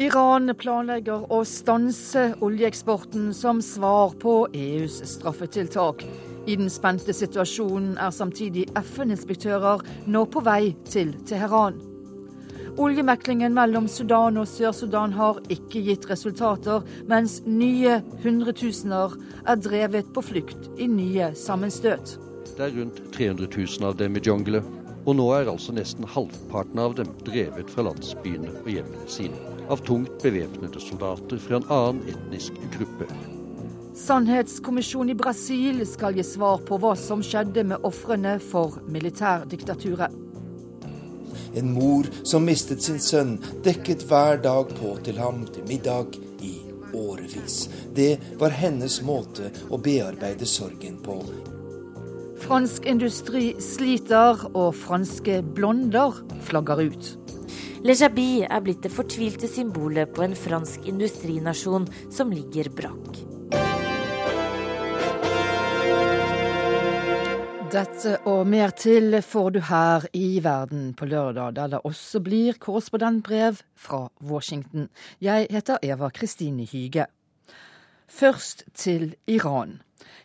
Iran planlegger å stanse oljeeksporten som svar på EUs straffetiltak. I den spente situasjonen er samtidig FN-inspektører nå på vei til Teheran. Oljemeklingen mellom Sudan og Sør-Sudan har ikke gitt resultater, mens nye hundretusener er drevet på flukt i nye sammenstøt. Det er rundt 300 000 av dem i jungelen, og nå er altså nesten halvparten av dem drevet fra landsbyene og hjemmene sine av tungt bevæpnede soldater fra en annen etnisk gruppe. Sannhetskommisjonen i Brasil skal gi svar på hva som skjedde med ofrene for militærdiktaturet. En mor som mistet sin sønn, dekket hver dag på til ham til middag i årevis. Det var hennes måte å bearbeide sorgen på. Fransk industri sliter, og franske blonder flagger ut. Le Jabi er blitt det fortvilte symbolet på en fransk industrinasjon som ligger brakk. Dette og mer til får du her i Verden på lørdag, der det også blir korrespondentbrev fra Washington. Jeg heter Eva Kristine Hyge. Først til Iran.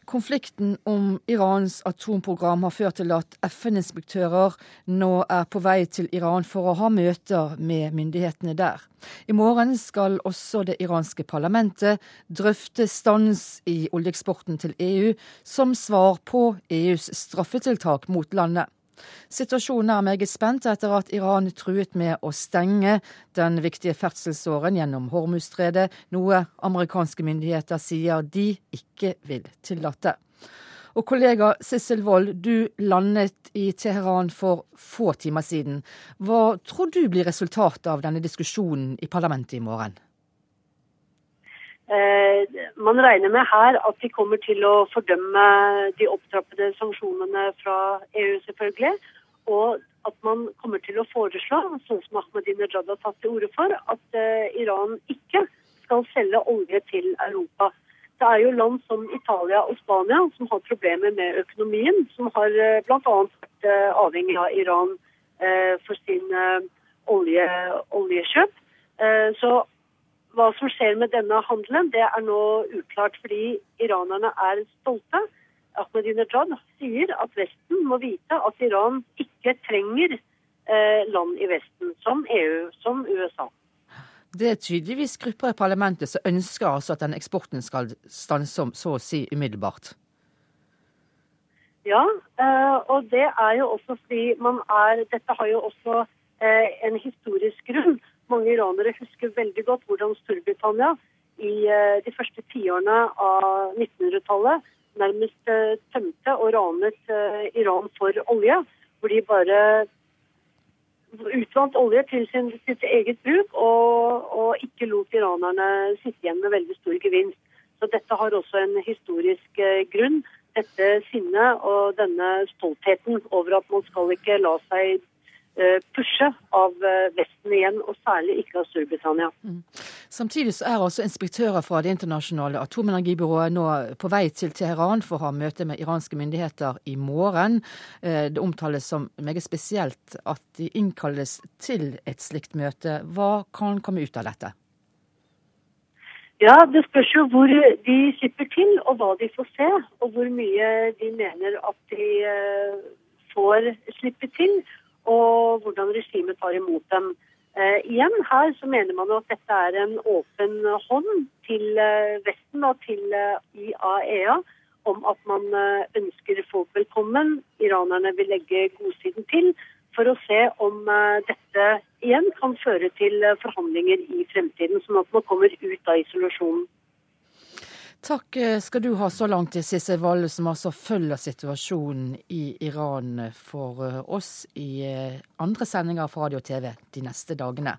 Konflikten om Irans atomprogram har ført til at FN-inspektører nå er på vei til Iran for å ha møter med myndighetene der. I morgen skal også det iranske parlamentet drøfte stans i oljeeksporten til EU som svar på EUs straffetiltak mot landet. Situasjonen er meget spent etter at Iran truet med å stenge den viktige ferdselsåren gjennom Hormuzstredet, noe amerikanske myndigheter sier de ikke vil tillate. Og kollega Sissel Wold, du landet i Teheran for få timer siden. Hva tror du blir resultatet av denne diskusjonen i parlamentet i morgen? Eh, man regner med her at de kommer til å fordømme de opptrappede sanksjonene fra EU, selvfølgelig. Og at man kommer til å foreslå, sånn som Ahmadinejad har tatt til orde for, at eh, Iran ikke skal selge olje til Europa. Det er jo land som Italia og Spania som har problemer med økonomien, som har eh, bl.a. vært avhengig av Iran for sin olje, oljekjøp. Så hva som skjer med denne handelen, det er nå uklart, fordi iranerne er stolte. Ahmadinejad sier at Vesten må vite at Iran ikke trenger eh, land i Vesten, som EU, som USA. Det er tydeligvis grupper i parlamentet som ønsker altså at den eksporten skal stanse så å si umiddelbart. Ja, eh, og det er jo også fordi man er Dette har jo også eh, en historisk grunn. Mange iranere husker veldig godt hvordan Storbritannia i eh, de første tiårene av 1900-tallet nærmest eh, tømte og ranet eh, Iran for olje. Hvor de bare utvant olje til sin, sitt eget bruk og, og, ikke lot iranerne sitte igjen med veldig stor gevinst. Så dette har også en historisk grunn. Dette sinnet og denne stoltheten over at man skal ikke la seg pushe av eh, Vesten igjen, og særlig ikke av Storbritannia. Mm. Samtidig så er også inspektører fra Det internasjonale atomenergibyrået nå på vei til Teheran for å ha møte med iranske myndigheter i morgen. Eh, det omtales som meget spesielt at de innkalles til et slikt møte. Hva kan komme ut av dette? Ja, Det spørs jo hvor de slipper til, og hva de får se. Og hvor mye de mener at de får slippe til og hvordan regimet tar imot dem. Eh, igjen her så mener man jo at dette er en åpen hånd til eh, Vesten og til eh, IAEA om at man eh, ønsker folk velkommen. Iranerne vil legge godsiden til for å se om dette igjen kan føre til forhandlinger i fremtiden, sånn at man kommer ut av isolasjonen. Takk skal du ha så langt, Sissel Valle, som altså følger situasjonen i Iran for eh, oss i eh, andre sendinger fra radio og TV de neste dagene.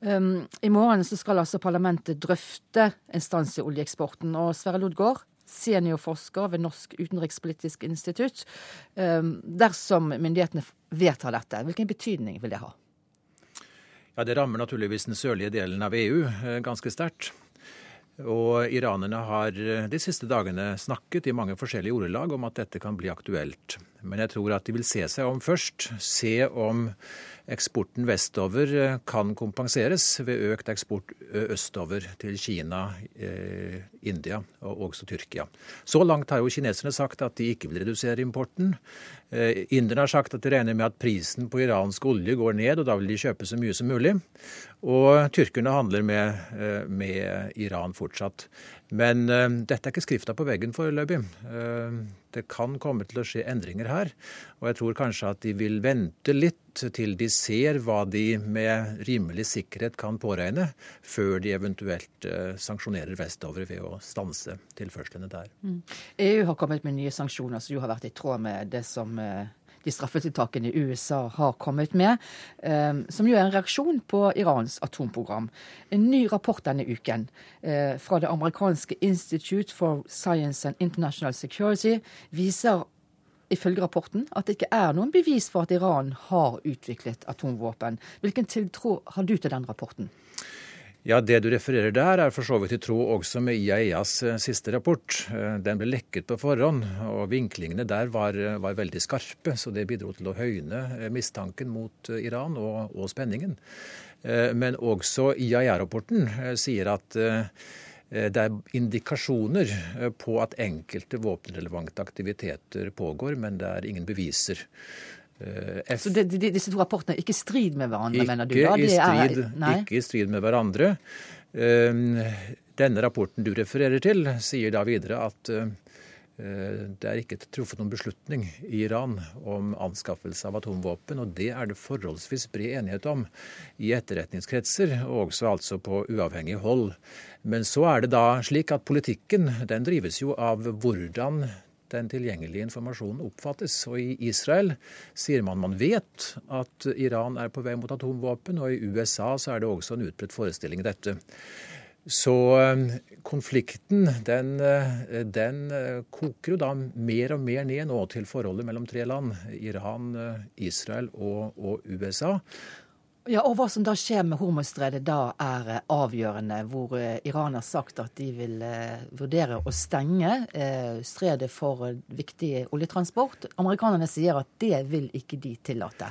Um, I morgen skal altså parlamentet drøfte en stans i oljeeksporten. Og Sverre Lodgaard, seniorforsker ved Norsk utenrikspolitisk institutt. Um, dersom myndighetene vedtar dette, hvilken betydning vil det ha? Ja, Det rammer naturligvis den sørlige delen av EU eh, ganske sterkt. Og iranerne har eh, de siste dagene snakket i mange forskjellige ordelag om at dette kan bli aktuelt. Men jeg tror at de vil se seg om først. Se om eksporten vestover eh, kan kompenseres ved økt eksport østover til Kina, India og også Tyrkia. Så langt har jo kineserne sagt at de ikke vil redusere importen. Inderne har sagt at de regner med at prisen på iransk olje går ned, og da vil de kjøpe så mye som mulig. Og tyrkerne handler med, med Iran fortsatt. Men uh, dette er ikke skrifta på veggen foreløpig. Uh, det kan komme til å skje endringer her. Og jeg tror kanskje at de vil vente litt til de ser hva de med rimelig sikkerhet kan påregne, før de eventuelt uh, sanksjonerer vestover ved å stanse tilførslene der. Mm. EU har kommet med nye sanksjoner som jo har vært i tråd med det som de straffetiltakene USA har kommet med, ehm, som jo er en reaksjon på Irans atomprogram. En ny rapport denne uken eh, fra det amerikanske Institute for Science and International Security viser ifølge rapporten at det ikke er noen bevis for at Iran har utviklet atomvåpen. Hvilken tiltro har du til den rapporten? Ja, Det du refererer der, er for så vidt i tråd også med IAEAs eh, siste rapport. Eh, den ble lekket på forhånd, og vinklingene der var, var veldig skarpe. Så det bidro til å høyne eh, mistanken mot Iran og, og spenningen. Men også IAEA-rapporten sier at det er indikasjoner på at enkelte våpenrelevante aktiviteter pågår, men det er ingen beviser. Eh, så de, de, disse to rapportene er ikke i strid med hverandre, ikke mener du? da? Strid, er, ikke i strid med hverandre. Ehm, denne rapporten du refererer til, sier da videre at eh, det er ikke truffet noen beslutning i Iran om anskaffelse av atomvåpen, og det er det forholdsvis bred enighet om i etterretningskretser, og også altså på uavhengig hold. Men så er det da slik at politikken den drives jo av hvordan den tilgjengelige informasjonen oppfattes. Og i Israel sier man man vet at Iran er på vei mot atomvåpen, og i USA så er det også en utbredt forestilling i dette. Så eh, konflikten den, eh, den, eh, koker jo da mer og mer ned nå til forholdet mellom tre land, Iran, Israel og, og USA. Ja, og Hva som da skjer med Hormuzstredet da er eh, avgjørende, hvor eh, Iran har sagt at de vil eh, vurdere å stenge stredet for viktig oljetransport. Amerikanerne sier at det vil ikke de tillate.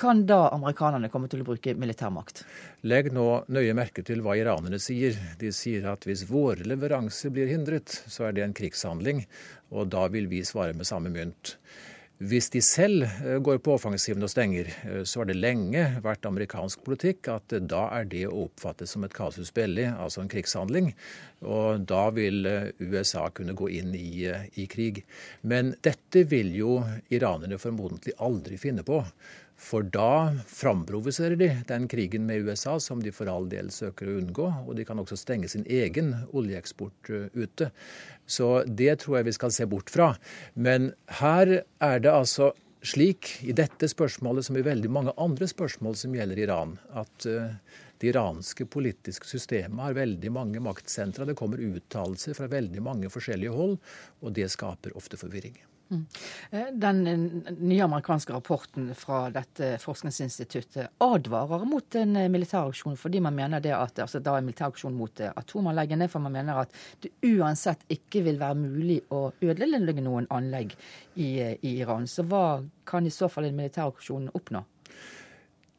Kan da amerikanerne komme til å bruke militærmakt? Legg nå nøye merke til hva iranerne sier. De sier at hvis våre leveranser blir hindret, så er det en krigshandling, og da vil vi svare med samme mynt. Hvis de selv eh, går på offensiven og stenger, eh, så har det lenge vært amerikansk politikk at eh, da er det å oppfatte som et casus belli, altså en krigshandling. Og da vil USA kunne gå inn i, i krig. Men dette vil jo iranerne formodentlig aldri finne på. For da framprovoserer de den krigen med USA som de for all del søker å unngå. Og de kan også stenge sin egen oljeeksport eh, ute. Så det tror jeg vi skal se bort fra. Men her er det altså slik, i dette spørsmålet som i veldig mange andre spørsmål som gjelder Iran, at uh, det iranske politiske systemet har veldig mange maktsentre. Det kommer uttalelser fra veldig mange forskjellige hold, og det skaper ofte forvirring. Mm. Eh, den eh, nye amerikanske rapporten fra dette forskningsinstituttet advarer mot en eh, militæraksjon fordi man mener det at altså da en militæraksjon mot atomanleggene, for man mener at det uansett ikke vil være mulig å ødelegge noen anlegg i, i Iran. Så hva kan i så fall en militæraksjon oppnå?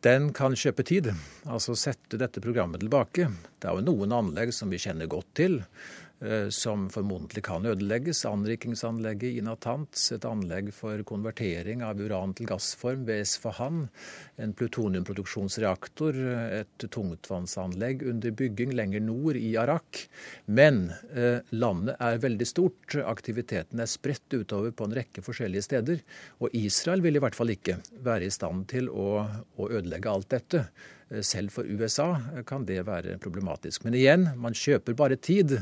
Den kan kjøpe tid, altså sette dette programmet tilbake. Det er jo noen anlegg som vi kjenner godt til. Eh, som formodentlig kan ødelegges. Anrikingsanlegget i Natanz, et anlegg for konvertering av uran til gassform ved Esfahan, en plutoniumproduksjonsreaktor, et tungtvannsanlegg under bygging lenger nord i Arak. Men eh, landet er veldig stort. Aktiviteten er spredt utover på en rekke forskjellige steder. Og Israel vil i hvert fall ikke være i stand til å, å ødelegge alt dette. Eh, selv for USA kan det være problematisk. Men igjen, man kjøper bare tid.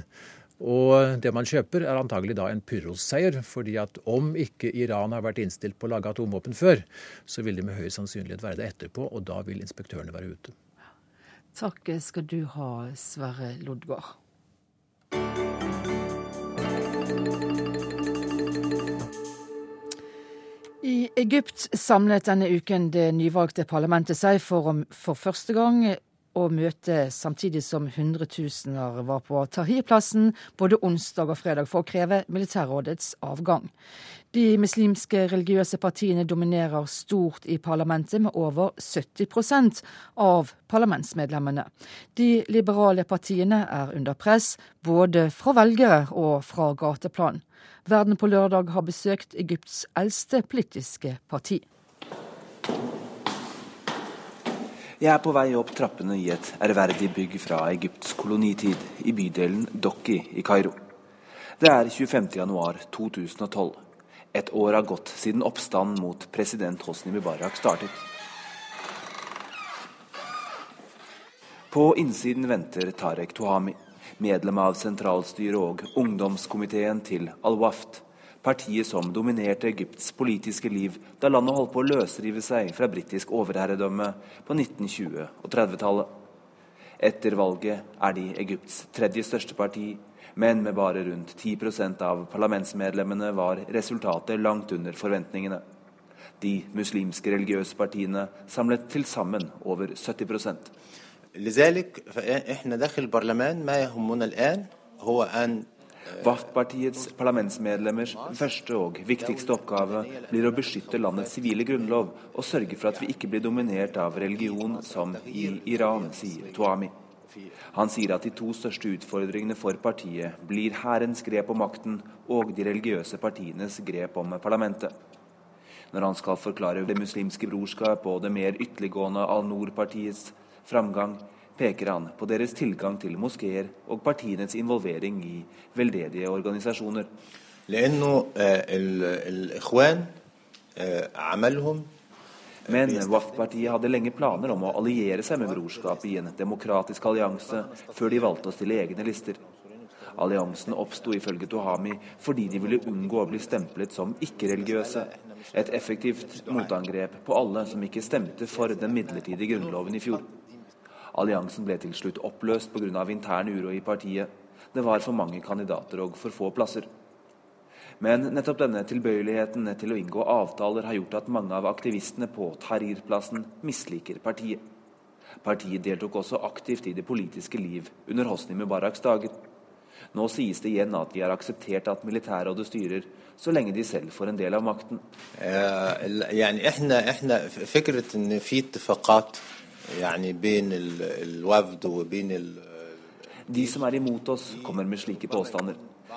Og det man kjøper, er antagelig da en pyrrhosseier. fordi at om ikke Iran har vært innstilt på å lage atomvåpen før, så vil de med høy sannsynlighet være det etterpå, og da vil inspektørene være ute. Takk skal du ha, Sverre Lodgaard. I Egypt samlet denne uken det nyvalgte parlamentet seg for, for første gang å møte samtidig som hundretusener var på Tahrir-plassen både onsdag og fredag for å kreve militærrådets avgang. De muslimske religiøse partiene dominerer stort i parlamentet med over 70% av parlamentsmedlemmene. De liberale partiene er under press, både fra velgere og fra gateplan. Verden på lørdag har besøkt Egypts eldste politiske parti. Jeg er på vei opp trappene i et ærverdig bygg fra Egypts kolonitid i bydelen Dokki i Kairo. Det er 25.1.2012. Et år har gått siden oppstanden mot president Hosni Mubarak startet. På innsiden venter Tarek Tuhami, medlem av sentralstyret og ungdomskomiteen til Al-Waft, partiet som dominerte Egypts politiske liv da landet holdt på å løsrive seg fra britisk overherredømme på 1920- og 30-tallet. Etter valget er de Egypts tredje største parti, men med bare rundt 10 av parlamentsmedlemmene var resultatet langt under forventningene. De muslimske religiøse partiene samlet til sammen over 70 لذلك فإحنا داخل البرلمان ما يهمنا الآن هو أن VAF-partiets parlamentsmedlemmers første og viktigste oppgave blir å beskytte landets sivile grunnlov og sørge for at vi ikke blir dominert av religion som i Iran, sier Tuami. Han sier at de to største utfordringene for partiet blir hærens grep om makten og de religiøse partienes grep om parlamentet. Når han skal forklare Det muslimske brorskap og det mer ytterliggående Al-Noor-partiets framgang, peker han på deres tilgang til moskeer og partienes involvering i veldedige organisasjoner. Men WAF-partiet hadde lenge planer om å alliere seg med brorskapet i en demokratisk allianse, før de valgte å stille egne lister. Alliansen oppsto ifølge Tohami fordi de ville unngå å bli stemplet som ikke-religiøse. Et effektivt motangrep på alle som ikke stemte for den midlertidige grunnloven i fjor. Alliansen ble til slutt oppløst pga. intern uro i partiet. Det var for mange kandidater og for få plasser. Men nettopp denne tilbøyeligheten til å inngå avtaler har gjort at mange av aktivistene på Tahrir-plassen misliker partiet. Partiet deltok også aktivt i det politiske liv under Hosni Mubaraks dager. Nå sies det igjen at de har akseptert at militærrådet styrer, så lenge de selv får en del av makten. De som er imot oss, kommer med slike påstander.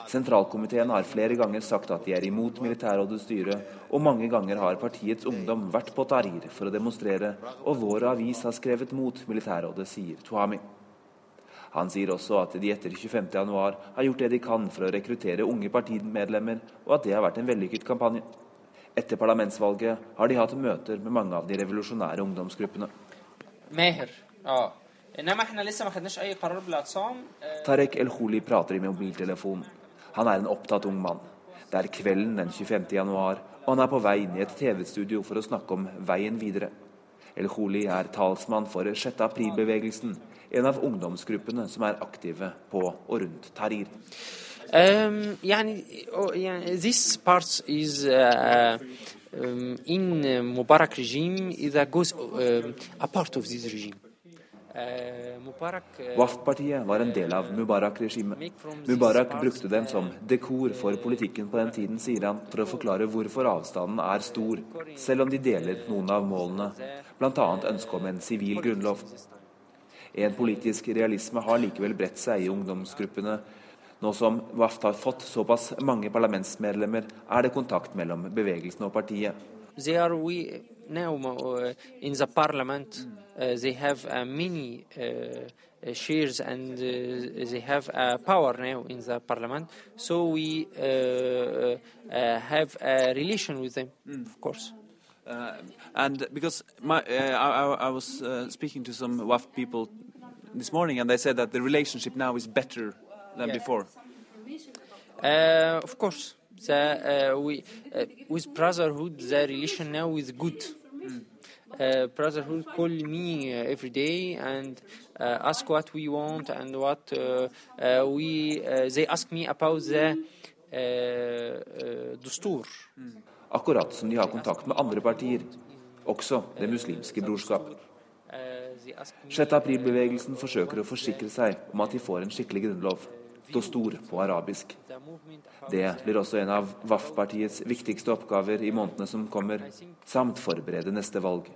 Sentralkomiteen har flere ganger sagt at de er imot militærrådets styre, og mange ganger har partiets ungdom vært på Tahrir for å demonstrere, og vår avis har skrevet mot militærrådet, sier Tuhami. Han sier også at de etter 25.1 har gjort det de kan for å rekruttere unge partimedlemmer, og at det har vært en vellykket kampanje. Etter parlamentsvalget har de hatt møter med mange av de revolusjonære ungdomsgruppene. ماهر اه انما احنا لسه ما خدناش اي قرار بالاعتصام Tarek El-Holi prater i mobiltelefon. Han er en opptatt ung mann. Det er kvelden den 25. januar, og han er på vei inn i et TV-studio for å snakke om veien videre. El-Holi er talsmann for 6. april-bevegelsen, en av ungdomsgruppene som er aktive på og rundt Tahrir. um, يعني يعني this part is uh, um, in Mubarak regime is a goes um, a part of this regime. Uh, WAF-partiet var en del av Mubarak-regimet. Mubarak brukte dem som dekor for politikken på den tiden, sier han, for å forklare hvorfor avstanden er stor, selv om de deler noen av målene, bl.a. ønsket om en sivil grunnlov. En politisk realisme har likevel bredt seg i ungdomsgruppene. Nå som WAFT har fått såpass mange parlamentsmedlemmer, er det kontakt mellom bevegelsen og partiet. they are we now uh, in the parliament uh, they have uh, many uh, uh, shares and uh, they have uh, power now in the parliament. So we uh, uh, uh, have a relation with them of course. Uh, and because my, uh, I, I- I was uh, speaking to some WAF people this morning, and they said that the relationship now is better than Yeah. before. Uh, of course, the, uh, we, uh, with brotherhood, the relation now is good. Uh, brotherhood call me uh, every day and uh, ask what we want and what uh, uh, we. Uh, they ask me about the uh, uh, dustur. Akkurat som de har kontakt med andre partier, også Det muslimske brorskap. Uh, Sjette april-bevegelsen forsøker å forsikre seg om at de får en skikkelig grunnlov Stå stor på arabisk. Det blir også en av WAF-partiets viktigste oppgaver i månedene som kommer, samt forberede neste valg.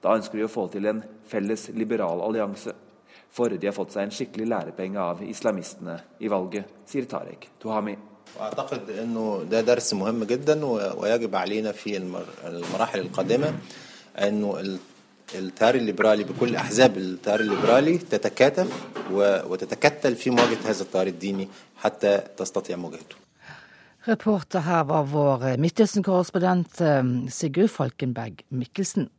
Da ønsker de å få til en felles liberal allianse. For de har fått seg en skikkelig lærepenge av islamistene i valget, sier Tarek Tuhami. واعتقد انه ده درس مهم جدا ويجب علينا في المراحل القادمه انه التيار الليبرالي بكل أحزاب التيار الليبرالي تتكاتف وتتكتل في مواجهة هذا التيار الديني حتى تستطيع مواجهته. Reporter her var vår Midtøsten-korrespondent Sigurd Falkenberg Mikkelsen.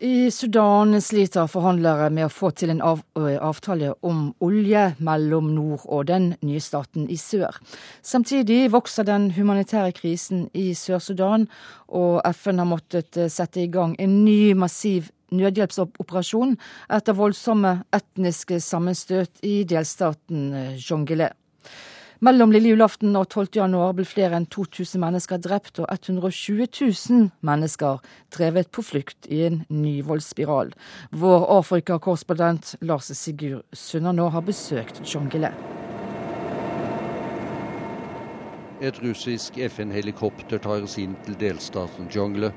I Sudan sliter forhandlere med å få til en av, avtale om olje mellom nord og den nye staten i sør. Samtidig vokser den humanitære krisen i Sør-Sudan, og FN har måttet sette i gang en ny massiv nødhjelpsoperasjon etter voldsomme etniske sammenstøt i delstaten Jongele. Mellom lille julaften og 12. januar ble flere enn 2000 mennesker drept og 120 000 mennesker drevet på flukt i en ny voldsspiral. Vår Afrika-korrespondent Lars Sigurd Sunnanå har besøkt Jongile. Et russisk FN-helikopter tar oss inn til delstaten Jongle,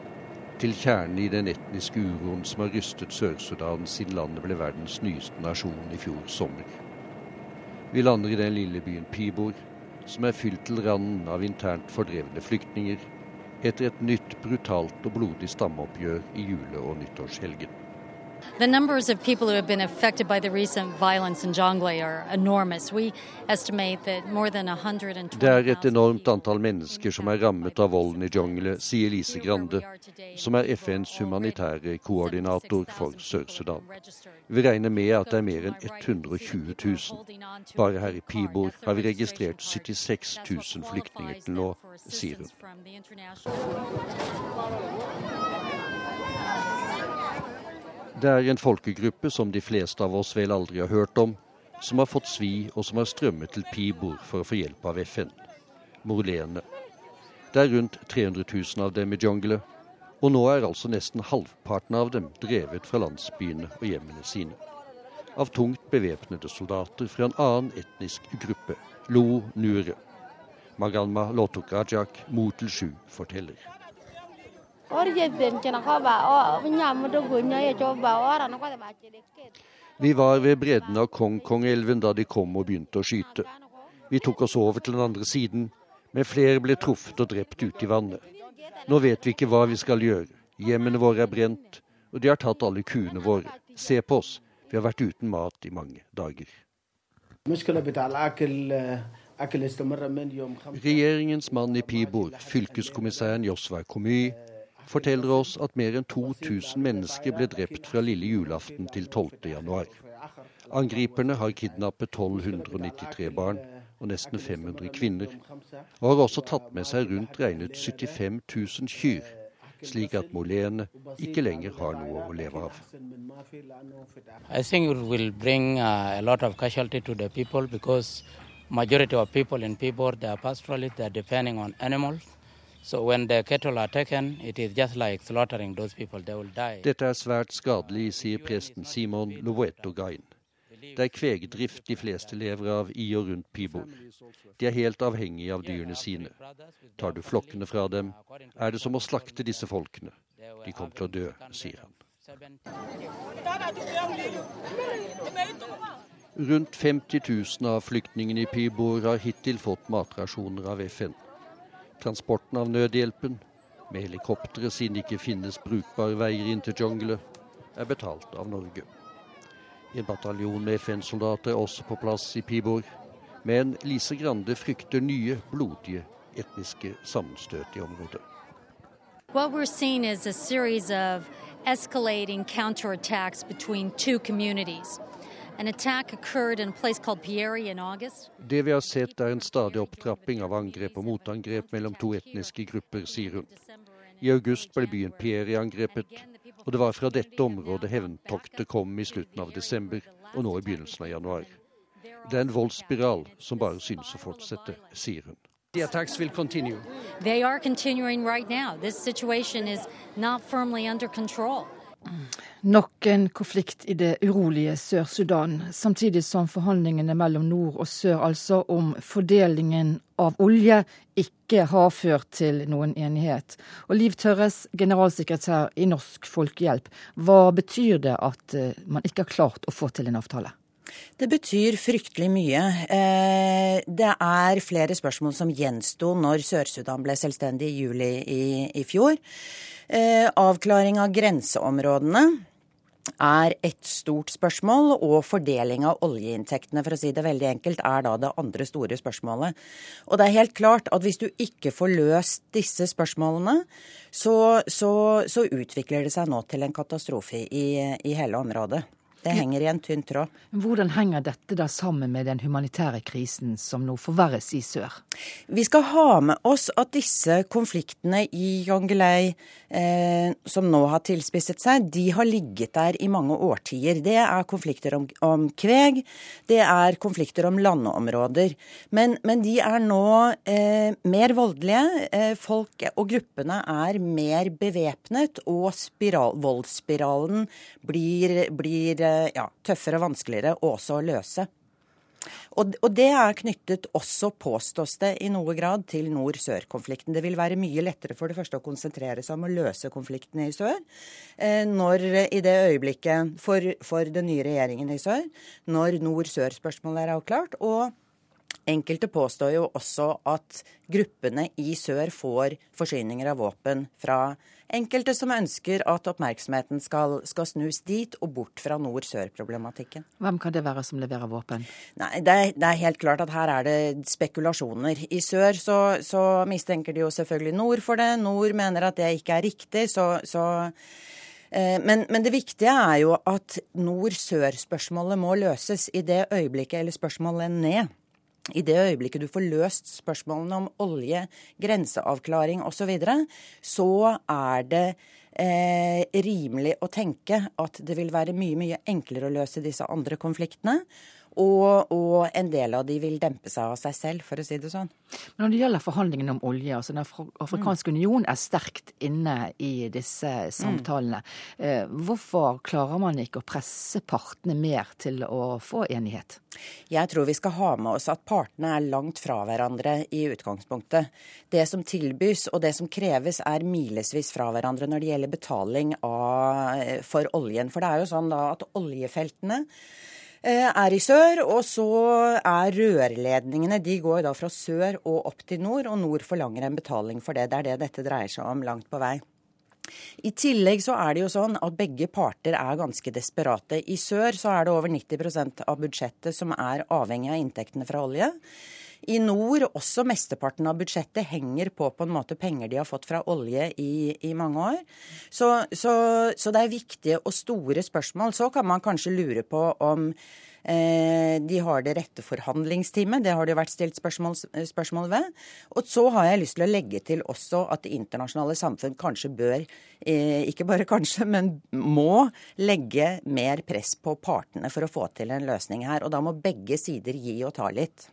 til kjernen i den etniske uroen som har rystet Sør-Sudan siden landet ble verdens nyeste nasjon i fjor sommer. Vi lander i den lille byen Pibor, som er fylt til randen av internt fordrevne flyktninger, etter et nytt brutalt og blodig stammeoppgjør i jule- og nyttårshelgen. The numbers of people who have been affected by the recent violence in Jonglei are enormous. We estimate that more than 120 Det er et enormt antall mennesker som er rammet av volden i Jonglei, sier Lise Grande, som er FNs humanitære koordinator for Sør-Sudan. Vi regner med at det er mer enn 120 000. Bare her i Pibor har vi registrert 76 000 flyktninger til nå, sier hun. Det er en folkegruppe som de fleste av oss vel aldri har hørt om, som har fått svi og som har strømmet til Pibor for å få hjelp av FN. Morlene. Det er rundt 300 000 av dem i jungelen, og nå er altså nesten halvparten av dem drevet fra landsbyene og hjemmene sine. Av tungt bevæpnede soldater fra en annen etnisk gruppe, Lo Nure. Magalma Lotokrajak, Motel 7 forteller. Vi var ved bredden av Kong-Kong-elven da de kom og begynte å skyte. Vi tok oss over til den andre siden, men flere ble truffet og drept ute i vannet. Nå vet vi ikke hva vi skal gjøre. Hjemmene våre er brent, og de har tatt alle kuene våre. Se på oss, vi har vært uten mat i mange dager. Regjeringens mann i Pibor, fylkeskommissæren Josvar Komy, forteller oss at mer enn 2000 mennesker ble drept fra lille julaften til 12. januar. Angriperne har kidnappet 1293 barn og nesten 500 kvinner, og har også tatt med seg rundt regnet 75 000 kyr, slik at molene ikke lenger har noe å leve av. I think it will bring uh, a lot of casualty to the people because majority of people in people they are pastoralists, they are depending on animals. Dette er svært skadelig, sier presten Simon Loveto Gain. Det er kvegdrift de fleste lever av i og rundt Pibor. De er helt avhengige av dyrene sine. Tar du flokkene fra dem, er det som å slakte disse folkene. De kommer til å dø, sier han. Rundt 50 000 av flyktningene i Pibor har hittil fått matrasjoner av FN. Transporten av nødhjelpen, med helikoptre siden det ikke finnes brukbare veier inn til jungelen, er betalt av Norge. En bataljon med FN-soldater er også på plass i Pibor, men Lise Grande frykter nye, blodige etniske sammenstøt i området. What we're seeing is a series of escalating counterattacks between two communities. An attack occurred in a place called Pieri in August. Det vi har sett er en stadig opptrapping av angrep og motangrep mellom to etniske grupper, sier hun. I august ble byen Pieri angrepet, og det var fra dette området hevntoktet kom i slutten av desember og nå i begynnelsen av januar. Det er en voldsspiral som bare synes å fortsette, sier hun. The attacks will continue. They are continuing right now. This situation is not firmly under control. Nok en konflikt i det urolige Sør-Sudan, samtidig som forhandlingene mellom nord og sør altså om fordelingen av olje ikke har ført til noen enighet. Og Liv Tørres, generalsekretær i Norsk Folkehjelp, hva betyr det at eh, man ikke har klart å få til en avtale? Det betyr fryktelig mye. Eh, det er flere spørsmål som gjensto når Sør-Sudan ble selvstendig i juli i, fjor. Eh, avklaring av grenseområdene er et stort spørsmål, og fordeling av oljeinntektene, for å si det veldig enkelt, er da det andre store spørsmålet. Og det er helt klart at hvis du ikke får løst disse spørsmålene, så, så, så utvikler det seg nå til en katastrofe i, i hele området. Det henger i en tynn tråd. Hvordan henger dette da sammen med den humanitære krisen som nå forverres i sør? Vi skal ha med oss at disse konfliktene i Jongelei, eh, som nå har tilspisset seg, de har ligget der i mange årtier. Det er konflikter om, om kveg, det er konflikter om landområder. Men, men de er nå eh, mer voldelige. Eh, folk og gruppene er mer bevæpnet, og spiral, voldsspiralen blir, blir ja, tøffere og vanskeligere også å løse. Og, og, det er knyttet også, påstås det i noe grad, til nord-sør-konflikten. Det vil være mye lettere for det første å konsentrere seg om å løse konfliktene i sør, eh, når i det øyeblikket for, for den nye regjeringen i sør, når nord-sør-spørsmålet er avklart. og Enkelte påstår jo også at gruppene i sør får forsyninger av våpen fra enkelte som ønsker at oppmerksomheten skal, skal snus dit og bort fra nord-sør-problematikken. Hvem kan det være som leverer våpen? Nei, det det er, helt klart at her er det spekulasjoner. I sør så, så, mistenker de jo selvfølgelig nord for det. Nord mener at det ikke er riktig. så, så eh, men, men, det viktige er jo at nord-sør-spørsmålet må løses i det øyeblikket, eller spørsmålet ned, i det øyeblikket du får løst spørsmålene om olje, grenseavklaring osv., så, videre, så er det eh, rimelig å tenke at det vil være mye, mye enklere å løse disse andre konfliktene. Og, og, en del av de vil dempe seg av seg selv, for å si det sånn. Men når det gjelder forhandlingene om olje, altså Den afrikanske mm. union er sterkt inne i disse samtalene. Mm. Eh, hvorfor klarer man ikke å presse partene mer til å få enighet? Jeg tror vi skal ha med oss at partene er langt fra hverandre i utgangspunktet. Det som tilbys og det som kreves er milevis fra hverandre når det gjelder betaling av, for oljen. For det er jo sånn da at oljefeltene Eh, er i sør. Og så er rørledningene De går da fra sør og opp til nord, og nord forlanger en betaling for det. Det er det dette dreier seg om langt på vei. I tillegg så er det jo sånn at begge parter er ganske desperate. I sør så er det over 90% av budsjettet som er avhengig av inntektene fra olje. I nord også mesteparten av budsjettet henger på på en måte penger de har fått fra olje i, i mange år. Så, så, så det er viktige og store spørsmål. Så kan man kanskje lure på om de har det rette forhandlingsteamet. Det har det vært stilt spørsmål, spørsmål, ved. Og så har jeg lyst til å legge til også at det internasjonale samfunn kanskje bør, eh, ikke bare kanskje, men må legge mer press på partene for å få til en løsning her. Og da må begge sider gi og ta litt.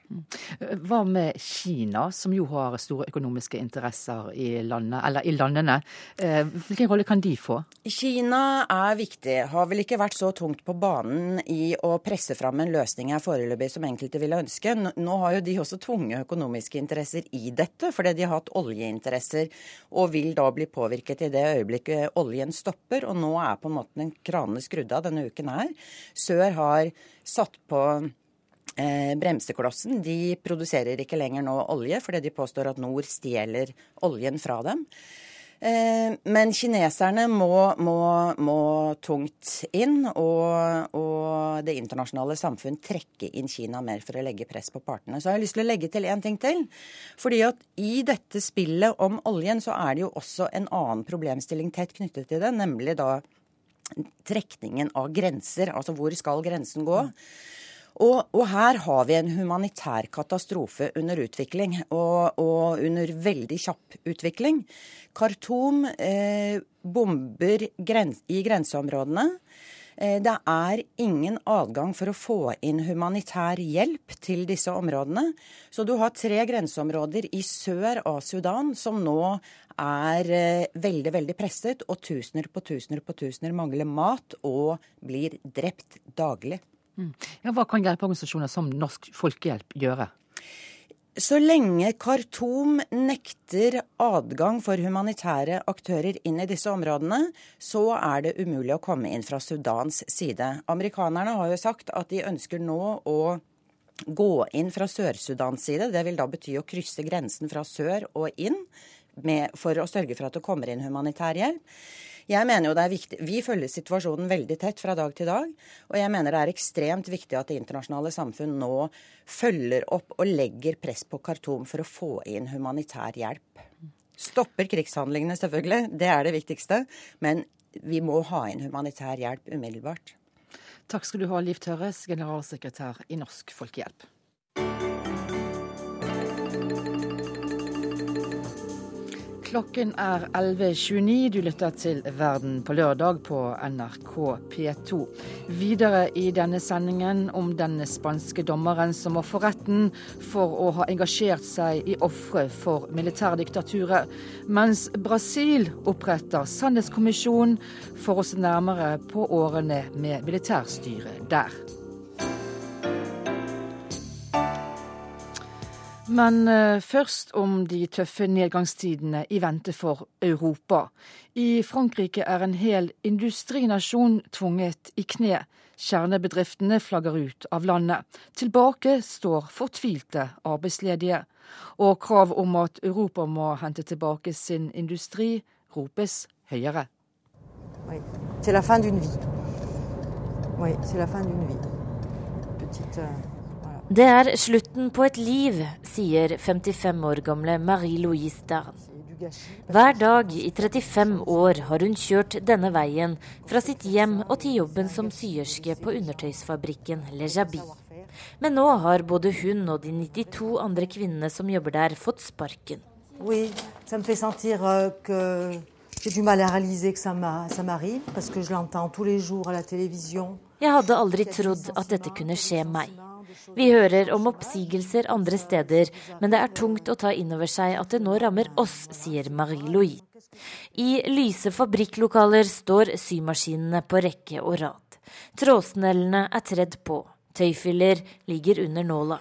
Hva med Kina, som jo har store økonomiske interesser i, landet, eller i landene. Eh, hvilken rolle kan de få? Kina er viktig. Har vel ikke vært så tungt på banen i å presse fram en løsning her foreløpig som enkelte ville ønske. Nå har jo de også tvunget økonomiske interesser i dette, fordi de har hatt oljeinteresser og vil da bli påvirket i det øyeblikket oljen stopper. Og nå er på en måte den kranene skrudd av denne uken her. Sør har satt på eh, bremseklossen. De produserer ikke lenger nå olje, fordi de påstår at nord stjeler oljen fra dem. Eh, men kineserne må, må, må tungt inn, og, og, det internasjonale samfunn trekke inn Kina mer for å legge press på partene. Så har jeg lyst til å legge til én ting til. Fordi at i dette spillet om oljen, så er det jo også en annen problemstilling tett knyttet til det, nemlig da trekningen av grenser. Altså hvor skal grensen gå? Og, og, her har vi en humanitær katastrofe under utvikling, og, og under veldig kjapp utvikling. Khartoum eh, bomber grens, i grenseområdene. Eh, det er ingen adgang for å få inn humanitær hjelp til disse områdene. Så du har tre grenseområder i sør av Sudan som nå er eh, veldig, veldig presset, og tusener på tusener på tusener mangler mat og blir drept daglig. Mm. Ja, hva kan hjelpeorganisasjoner som Norsk Folkehjelp gjøre? Så lenge Khartoum nekter adgang for humanitære aktører inn i disse områdene, så er det umulig å komme inn fra Sudans side. Amerikanerne har jo sagt at de ønsker nå å gå inn fra Sør-Sudans side. Det vil da bety å krysse grensen fra sør og inn med, for å sørge for at det kommer inn humanitær hjelp. Jeg mener jo det er viktig, Vi følger situasjonen veldig tett fra dag til dag. Og jeg mener det er ekstremt viktig at det internasjonale samfunn nå følger opp og legger press på Khartoum for å få inn humanitær hjelp. Stopper krigshandlingene, selvfølgelig. Det er det viktigste. Men vi må ha inn humanitær hjelp umiddelbart. Takk skal du ha, Liv Tørres, generalsekretær i Norsk Folkehjelp. Klokken er 11.29. Du lytter til Verden på lørdag på NRK P2. Videre i denne sendingen om den spanske dommeren som må få retten for å ha engasjert seg i ofre for militærdiktaturet, mens Brasil oppretter sannhetskommisjon for å se nærmere på årene med militærstyret der. Men uh, først om de tøffe nedgangstidene i vente for Europa. I Frankrike er en hel industrinasjon tvunget i kne. Kjernebedriftene flagger ut av landet. Tilbake står fortvilte arbeidsledige. Og krav om at Europa må hente tilbake sin industri, ropes høyere. Oui. C'est fin d'une vie. Oui, c'est la fin d'une vie. Petite, euh... Det er slutten på et liv, sier 55 år gamle Marie-Louise Dern. Hver dag i 35 år har hun kjørt denne veien fra sitt hjem og til jobben som syerske på undertøysfabrikken Le Jabi. Men nå har både hun og de 92 andre kvinnene som jobber der, fått sparken. Oui, euh, que j'ai du mal à réaliser que ça m'arrive, parce que je l'entends tous les jours à la télévision. Jeg hadde aldri trodd at dette kunne skje meg. Vi hører om oppsigelser andre steder, men det er tungt å ta inn over seg at det nå rammer oss, sier Marie-Louis. I lyse fabrikklokaler står symaskinene på rekke og rad. Trådsnellene er tredd på. Tøyfiller ligger under nåla.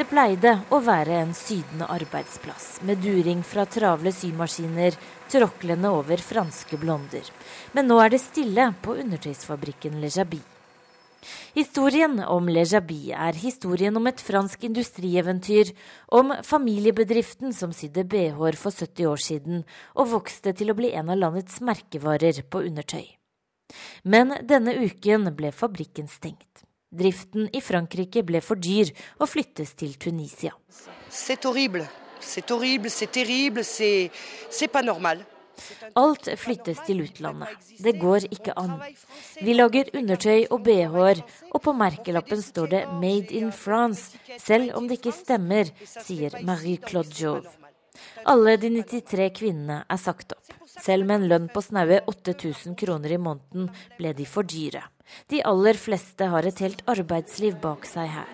Det pleide å være en sydende arbeidsplass, med during fra travle symaskiner tråklende over franske blonder. Men nå er det stille på undertøysfabrikken Le Jabi. Historien om Le Jabi er historien om et fransk industrieventyr, om familiebedriften som sydde bh-er for 70 år siden og vokste til å bli en av landets merkevarer på undertøy. Men denne uken ble fabrikken stengt. Driften i Frankrike ble for dyr og flyttes til Tunisia. C'est horrible. C'est horrible, c'est terrible, c'est pas normal. Alt flyttes til utlandet. Det går ikke an. Vi lager undertøy og bh-er, og på merkelappen står det 'Made in France', selv om det ikke stemmer, sier Marie-Claude Jove. Alle de 93 kvinnene er sagt opp. Selv med en lønn på snaue 8000 kroner i måneden ble de for dyre. De aller fleste har et helt arbeidsliv bak seg her.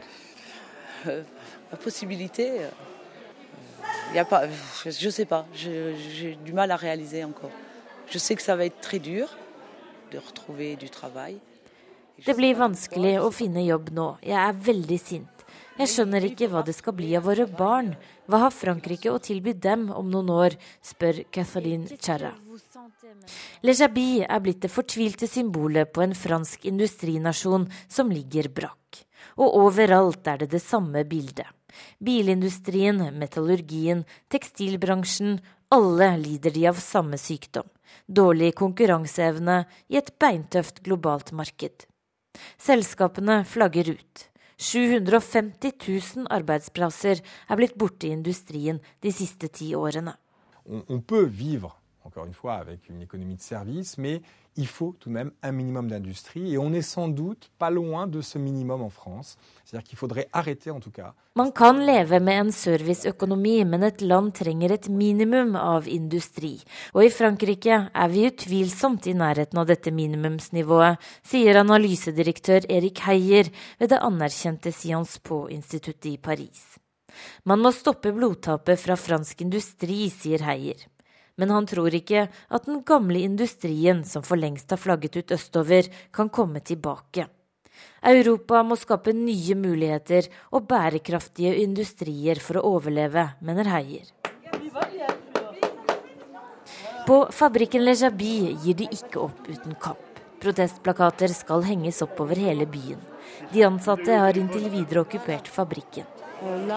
Il y a pas, je ne sais pas, j'ai du mal à réaliser encore. Je sais que ça va être très dur de retrouver du travail. Det blir vanskelig å finne jobb nå. Jeg er veldig sint. Jeg skjønner ikke hva det skal bli av våre barn. Hva har Frankrike å tilby dem om noen år, spør Catherine Charra. Le Jabi er blitt det fortvilte symbolet på en fransk industrinasjon som ligger brakk. Og overalt er det det samme bildet. Bilindustrien, metallurgien, tekstilbransjen, alle lider de av samme sykdom. Dårlig konkurranseevne i et beintøft globalt marked. Selskapene flagger ut. 750 000 arbeidsplasser er blitt borte i industrien de siste ti årene. On, on peut vivre encore une fois avec une économie de service, mais il faut tout de même un minimum d'industrie. Et on est sans doute pas loin de ce minimum en France. C'est-à-dire qu'il faudrait arrêter en tout cas. Man kan leve med en serviceøkonomi, men et land trenger et minimum av industri. Og i Frankrike er vi utvilsomt i nærheten av dette minimumsnivået, sier analysedirektør Erik Heier ved det anerkjente Sciences Po-instituttet i Paris. Man må stoppe blodtapet fra fransk industri, sier Heier men han tror ikke at den gamle industrien som for lengst har flagget ut østover, kan komme tilbake. Europa må skape nye muligheter og bærekraftige industrier for å overleve, mener Heier. På fabrikken Le Jabi gir de ikke opp uten kamp. Protestplakater skal henges opp over hele byen. De ansatte har inntil videre okkupert fabrikken. Euh,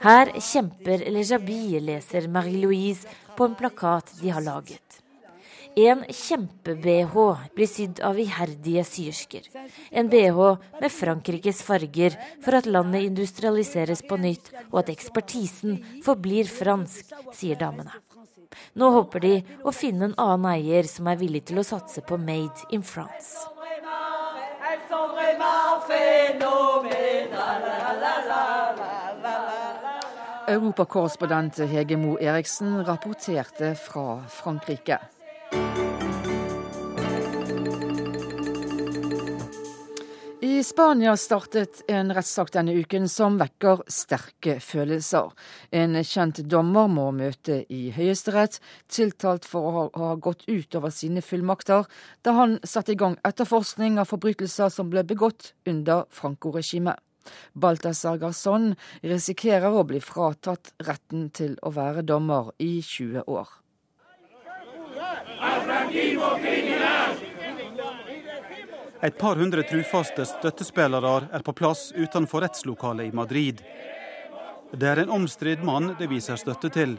Her kjemper Le Jabi, leser Marie-Louise på en plakat de har laget. En kjempe-BH blir sydd av iherdige syersker. En BH med Frankrikes farger for at landet industrialiseres på nytt, og at ekspertisen forblir fransk, sier damene. Nå håper de å finne en annen eier som er villig til å satse på Made in France Europakorrespondent Hege Mo Eriksen rapporterte fra Frankrike. I Spania startet en rettssak denne uken som vekker sterke følelser. En kjent dommer må møte i Høyesterett, tiltalt for å ha gått utover sine fullmakter da han satte i gang etterforskning av forbrytelser som ble begått under Franco-regimet. Balthazar Garzón risikerer å bli fratatt retten til å være dommer i 20 år. Et par hundre trufaste støttespillere er på plass utenfor rettslokalet i Madrid. Det er en omstridt mann det viser støtte til.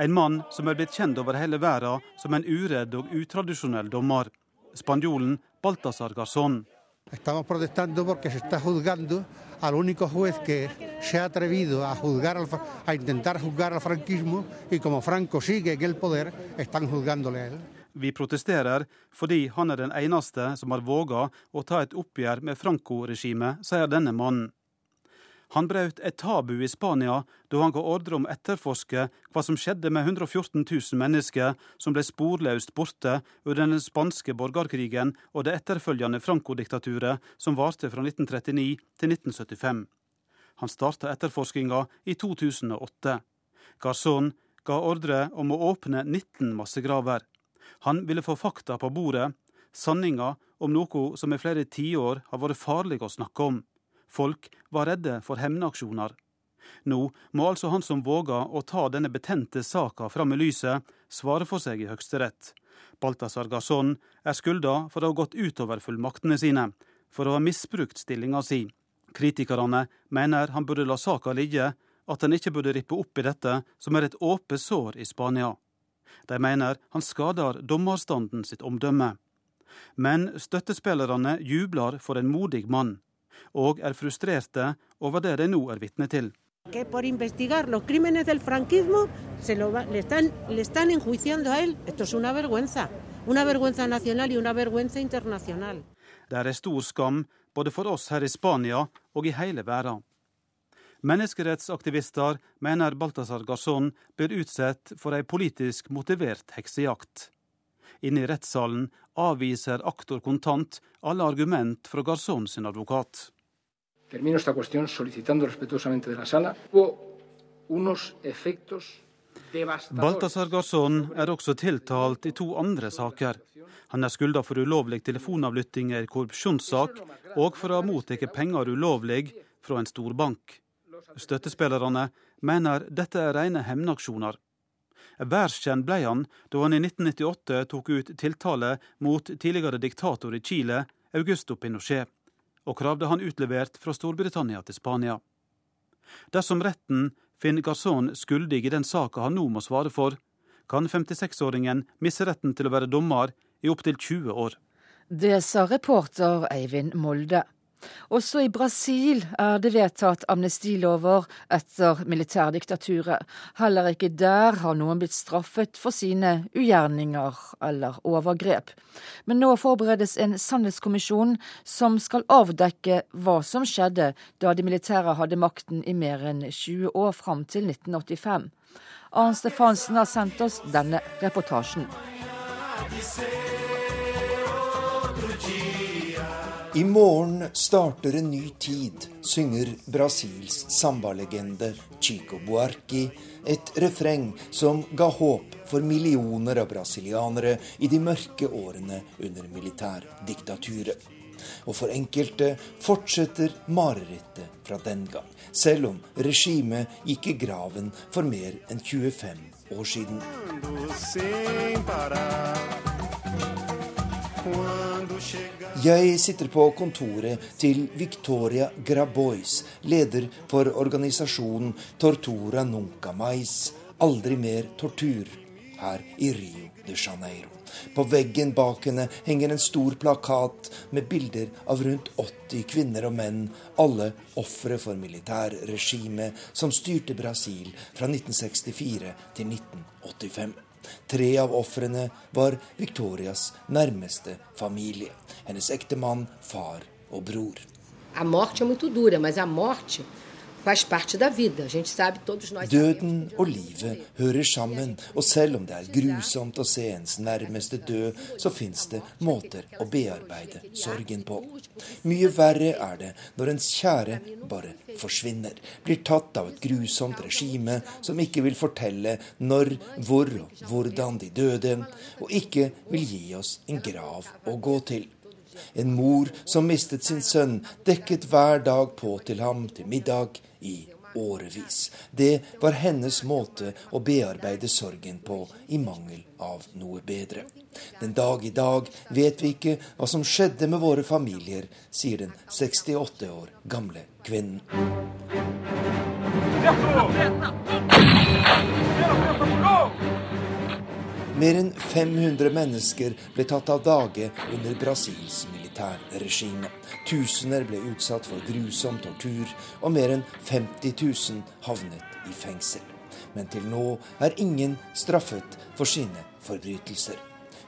En mann som er blitt kjent over hele verden som en uredd og utradisjonell dommer. Spanjolen Balthazar Garzón. Estamos protestando porque se está juzgando al único juez que se ha atrevido a juzgar al, a intentar juzgar al franquismo y como Franco sigue en el poder, están juzgándole a él. Vi protesterer fordi han er den eneste som har våga å ta et oppgjør med Franco-regimet, sier denne mannen. Han brøt et tabu i Spania da han ga ordre om å etterforske hva som skjedde med 114 000 mennesker som ble sporløst borte under den spanske borgerkrigen og det etterfølgende Franco-diktaturet som varte fra 1939 til 1975. Han starta etterforskinga i 2008. Garzón ga ordre om å åpne 19 massegraver. Han ville få fakta på bordet, sanninga om noe som i flere tiår har vært farlig å snakke om. Folk var redde for hevnaksjoner. Nå må altså han som våger å ta denne betente saka fram i lyset, svare for seg i Høyesterett. Balthazar Gasson er skylda for å ha gått utover fullmaktene sine, for å ha misbrukt stillinga si. Kritikerne mener han burde la saka ligge, at han ikke burde rippe opp i dette, som er et åpent sår i Spania. De mener han skader dommerstanden sitt omdømme. Men støttespillerne jubler for en modig mann, og er frustrerte over det de nå er vitne til. Det er stor skam både for oss her i Spania og i hele verden. Menneskerettsaktivister mener Balthazar Garzón blir utsatt for ei politisk motivert heksejakt. Inne i rettssalen avviser aktor kontant alle argument fra Garzón sin advokat. Balthazar Garzón er også tiltalt i to andre saker. Han er skylda for ulovlig telefonavlytting i en korrupsjonssak, og for å ha mottatt penger ulovlig fra en storbank. Støttespillerne mener dette er rene hevnaksjoner. Verdenskjent ble han da han i 1998 tok ut tiltale mot tidligere diktator i Chile, Augusto Pinochet, og kravde han utlevert fra Storbritannia til Spania. Dersom retten finner Garzón skyldig i den saka han nå må svare for, kan 56-åringen miste retten til å være dommer i opptil 20 år. Det sa reporter Eivind Molde. Også i Brasil er det vedtatt amnestilover etter militærdiktaturet. Heller ikke der har noen blitt straffet for sine ugjerninger eller overgrep. Men nå forberedes en sannhetskommisjon som skal avdekke hva som skjedde da de militære hadde makten i mer enn 20 år, fram til 1985. Arn Stefansen har sendt oss denne reportasjen. I morgen starter en ny tid, synger Brasils sambalegende Chico Buarque et refreng som ga håp for millioner av brasilianere i de mørke årene under militærdiktaturet. Og for enkelte fortsetter marerittet fra den gang, selv om regimet gikk i graven for mer enn 25 år siden. Jeg sitter på kontoret til Victoria Grabois, leder for organisasjonen Tortura Nunca Mais, aldri mer tortur, her i Rio de Janeiro. På veggen bak henne henger en stor plakat med bilder av rundt 80 kvinner og menn, alle ofre for militærregimet som styrte Brasil fra 1964 til 1985. Tre av ofrene var Victorias nærmeste familie. Hennes ektemann, far og bror. A morte er muito dura, mas a morte Døden og livet hører sammen, og selv om det er grusomt å se ens nærmeste dø, så fins det måter å bearbeide sorgen på. Mye verre er det når ens kjære bare forsvinner, blir tatt av et grusomt regime som ikke vil fortelle når, hvor og hvordan de døde, og ikke vil gi oss en grav å gå til. En mor som mistet sin sønn, dekket hver dag på til ham til middag i årevis. Det var hennes måte å bearbeide sorgen på, i mangel av noe bedre. Den dag i dag vet vi ikke hva som skjedde med våre familier, sier den 68 år gamle kvinnen. Mer enn 500 mennesker ble tatt av dage under Brasils militærregime. Tusener ble utsatt for grusom tortur, og mer enn 50 000 havnet i fengsel. Men til nå er ingen straffet for sine forbrytelser.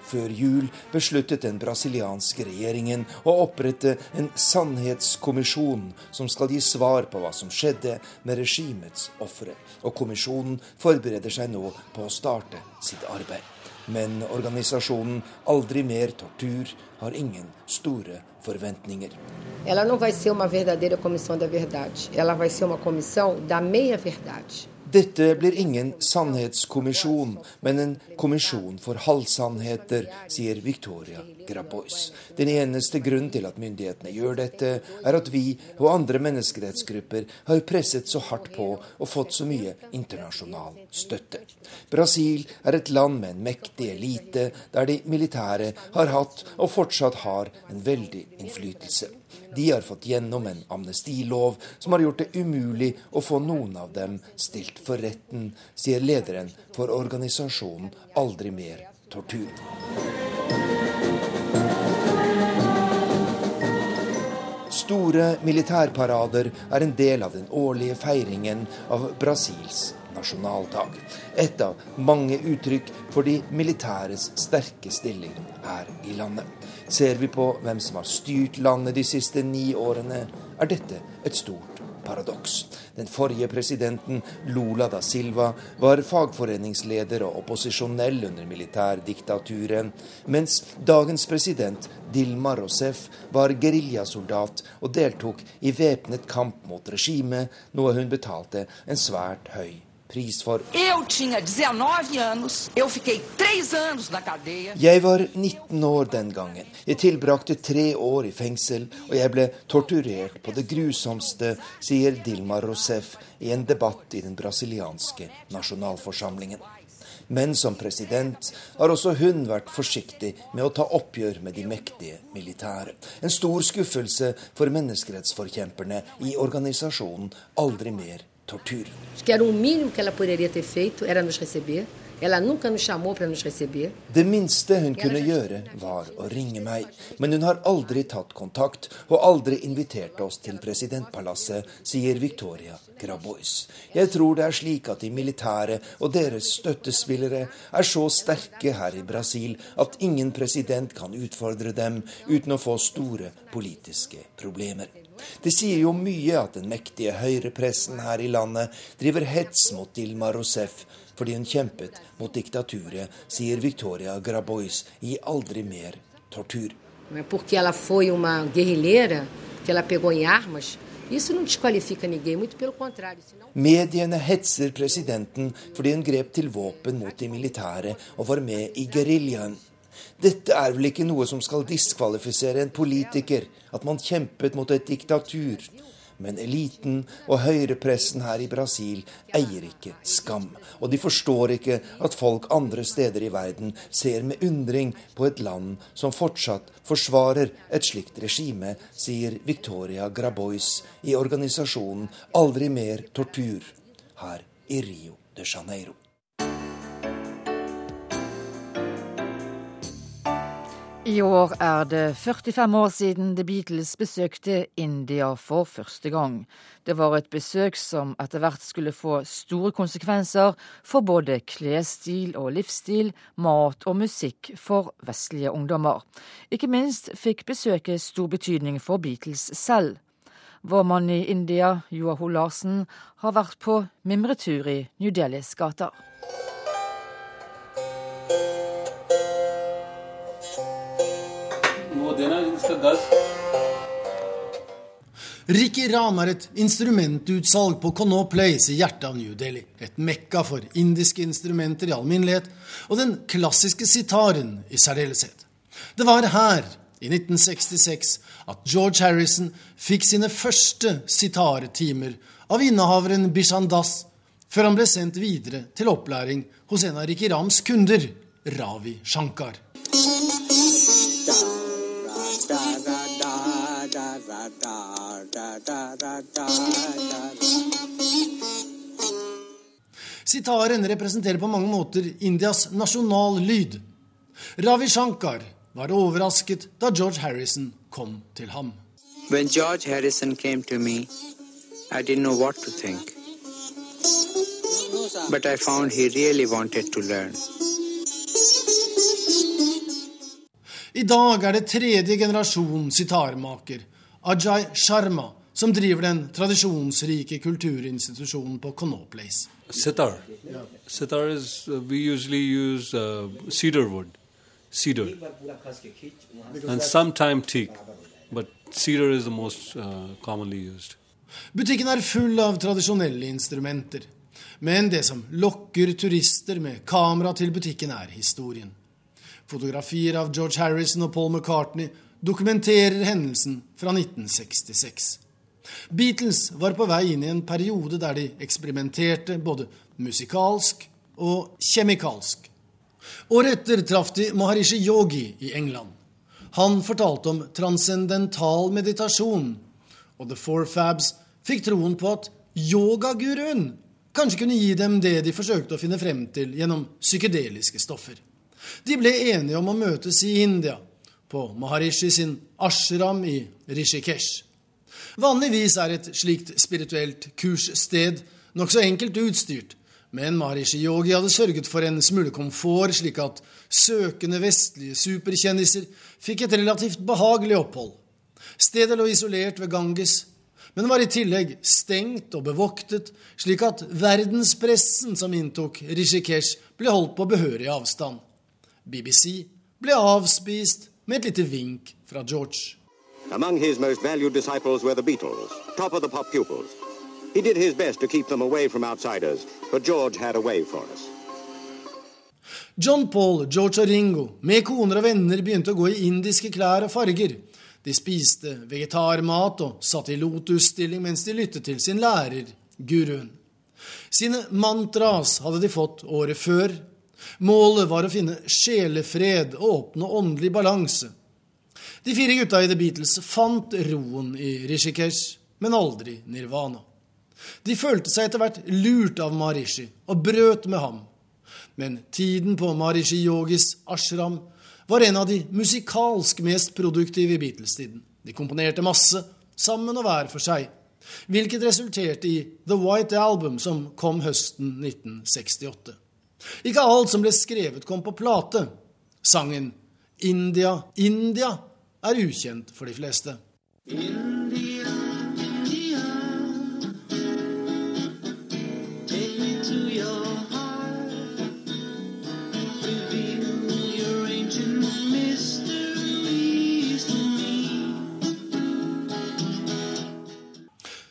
Før jul besluttet den brasilianske regjeringen å opprette en sannhetskommisjon som skal gi svar på hva som skjedde med regimets ofre. Og kommisjonen forbereder seg nå på å starte sitt arbeid. Men organisasjonen Aldri mer tortur har ingen store forventninger. Ela não vai ser uma verdadeira comissão da verdade. Ela vai ser uma comissão da meia-verdade. Dette blir ingen sannhetskommisjon, men en kommisjon for halvsannheter, sier Victoria Grabois. Den eneste grunnen til at myndighetene gjør dette, er at vi og andre menneskerettsgrupper har presset så hardt på og fått så mye internasjonal støtte. Brasil er et land med en mektig elite, der de militære har hatt og fortsatt har en veldig innflytelse. De har fått gjennom en amnestilov som har gjort det umulig å få noen av dem stilt for retten, sier lederen for organisasjonen Aldri mer tortur. Store militærparader er en del av den årlige feiringen av Brasils nasjonaldag. Et av mange uttrykk for de militæres sterke stilling her i landet. Ser vi på hvem som har styrt landet de siste ni årene, er dette et stort paradoks. Den forrige presidenten, Lula da Silva, var fagforeningsleder og opposisjonell under militærdiktaturet, mens dagens president, Dilma Rousef, var geriljasoldat og deltok i væpnet kamp mot regimet, noe hun betalte en svært høy pris for. Jeg var 19 år den gangen. Jeg tilbrakte tre år i fengsel, og jeg ble torturert på det grusomste, sier Dilma Rousef i en debatt i den brasilianske nasjonalforsamlingen. Men som president har også hun vært forsiktig med å ta oppgjør med de mektige militære. En stor skuffelse for menneskerettsforkjemperne i organisasjonen Aldri mer tortur. Que era o mínimo que ela poderia ter feito, era nos receber. Ela nunca nos chamou para nos receber. Det minste hun kunne gjøre, var å ringe meg. Men hun har aldri tatt kontakt og aldri invitert oss til presidentpalasset, sier Victoria Grabois. Jeg tror det er slik at de militære og deres støttespillere er så sterke her i Brasil at ingen president kan utfordre dem uten å få store politiske problemer. Det sier jo mye at den mektige høyrepressen her i landet driver hets mot Dilma Rousef fordi hun kjempet mot diktaturet, sier Victoria Grabois i Aldri mer tortur. Mediene hetser presidenten fordi hun grep til våpen mot de militære og var med i geriljaen. Dette er vel ikke noe som skal diskvalifisere en politiker, at man kjempet mot et diktatur. Men eliten og høyrepressen her i Brasil eier ikke skam. Og de forstår ikke at folk andre steder i verden ser med undring på et land som fortsatt forsvarer et slikt regime, sier Victoria Grabois i organisasjonen Aldri mer tortur her i Rio de Janeiro. I år er det 45 år siden The Beatles besøkte India for første gang. Det var et besøk som etter hvert skulle få store konsekvenser for både klesstil og livsstil, mat og musikk for vestlige ungdommer. Ikke minst fikk besøket stor betydning for Beatles selv. Vår mann i India, Joaho Larsen, har vært på mimretur i New Delhis gater. Ricky Ran er et instrumentutsalg på Connaught Place i hjertet av New Delhi. Et mekka for indiske instrumenter i alminnelighet, og den klassiske sitaren i særdeleshet. Det var her, i 1966, at George Harrison fikk sine første sitaretimer av innehaveren Bishan Das, før han ble sendt videre til opplæring hos en av Ricky Rams kunder, Ravi Shankar. Sitaren representerer på mange måter Indias nasjonallyd. Ravi Shankar var overrasket da George Harrison kom til ham. When George Harrison came to me, I didn't know what to think. But I found he really wanted to learn. I dag er det tredje generasjon sitarmaker, Ajay Sharma, som driver den tradisjonsrike kulturinstitusjonen på Connaught Place. Sitar. Sitar is uh, we usually use uh, cedar wood, cedar, and sometimes teak, but cedar is the most uh, commonly used. Butikken er full av tradisjonelle instrumenter. Men det som lokker turister med kamera til butikken, er historien. Fotografier av George Harrison og Paul McCartney dokumenterer hendelsen fra 1966. Beatles var på vei inn i en periode der de eksperimenterte både musikalsk og kjemikalsk. Året etter traff de Maharishi Yogi i England. Han fortalte om transcendental meditasjon, og The Four Fabs fikk troen på at yogaguruen kanskje kunne gi dem det de forsøkte å finne frem til gjennom psykedeliske stoffer. De ble enige om å møtes i India, på Maharishi sin ashram i Rishikesh. Vanligvis er et slikt spirituelt kurssted nokså enkelt utstyrt, men Maharishi Yogi hadde sørget for en smule komfort, slik at søkende vestlige superkjendiser fikk et relativt behagelig opphold. Stedet lå isolert ved Ganges, men var i tillegg stengt og bevoktet, slik at verdenspressen som inntok Rishikesh, ble holdt på behørig avstand. BBC ble avspist med et lite vink fra George. Among his most valued disciples were the Beatles, top of the pop pupils. He did his best to keep them away from outsiders, but George had a way for us. John Paul, George og Ringo, med koner og venner, begynte å gå i indiske klær og farger. De spiste vegetarmat og satt i lotusstilling mens de lyttet til sin lærer, guruen. Sine mantras hadde de fått året før. Målet var å finne sjelefred og oppnå åndelig balanse. De fire gutta i The Beatles fant roen i Rishikesh, men aldri nirvana. De følte seg etter hvert lurt av Maharishi og brøt med ham. Men tiden på Marishi Yogis ashram var en av de musikalsk mest produktive i Beatles-tiden. De komponerte masse, sammen og hver for seg, hvilket resulterte i The White Album, som kom høsten 1968. Ikke alt som ble skrevet, kom på plate. Sangen India, India er ukjent for de fleste.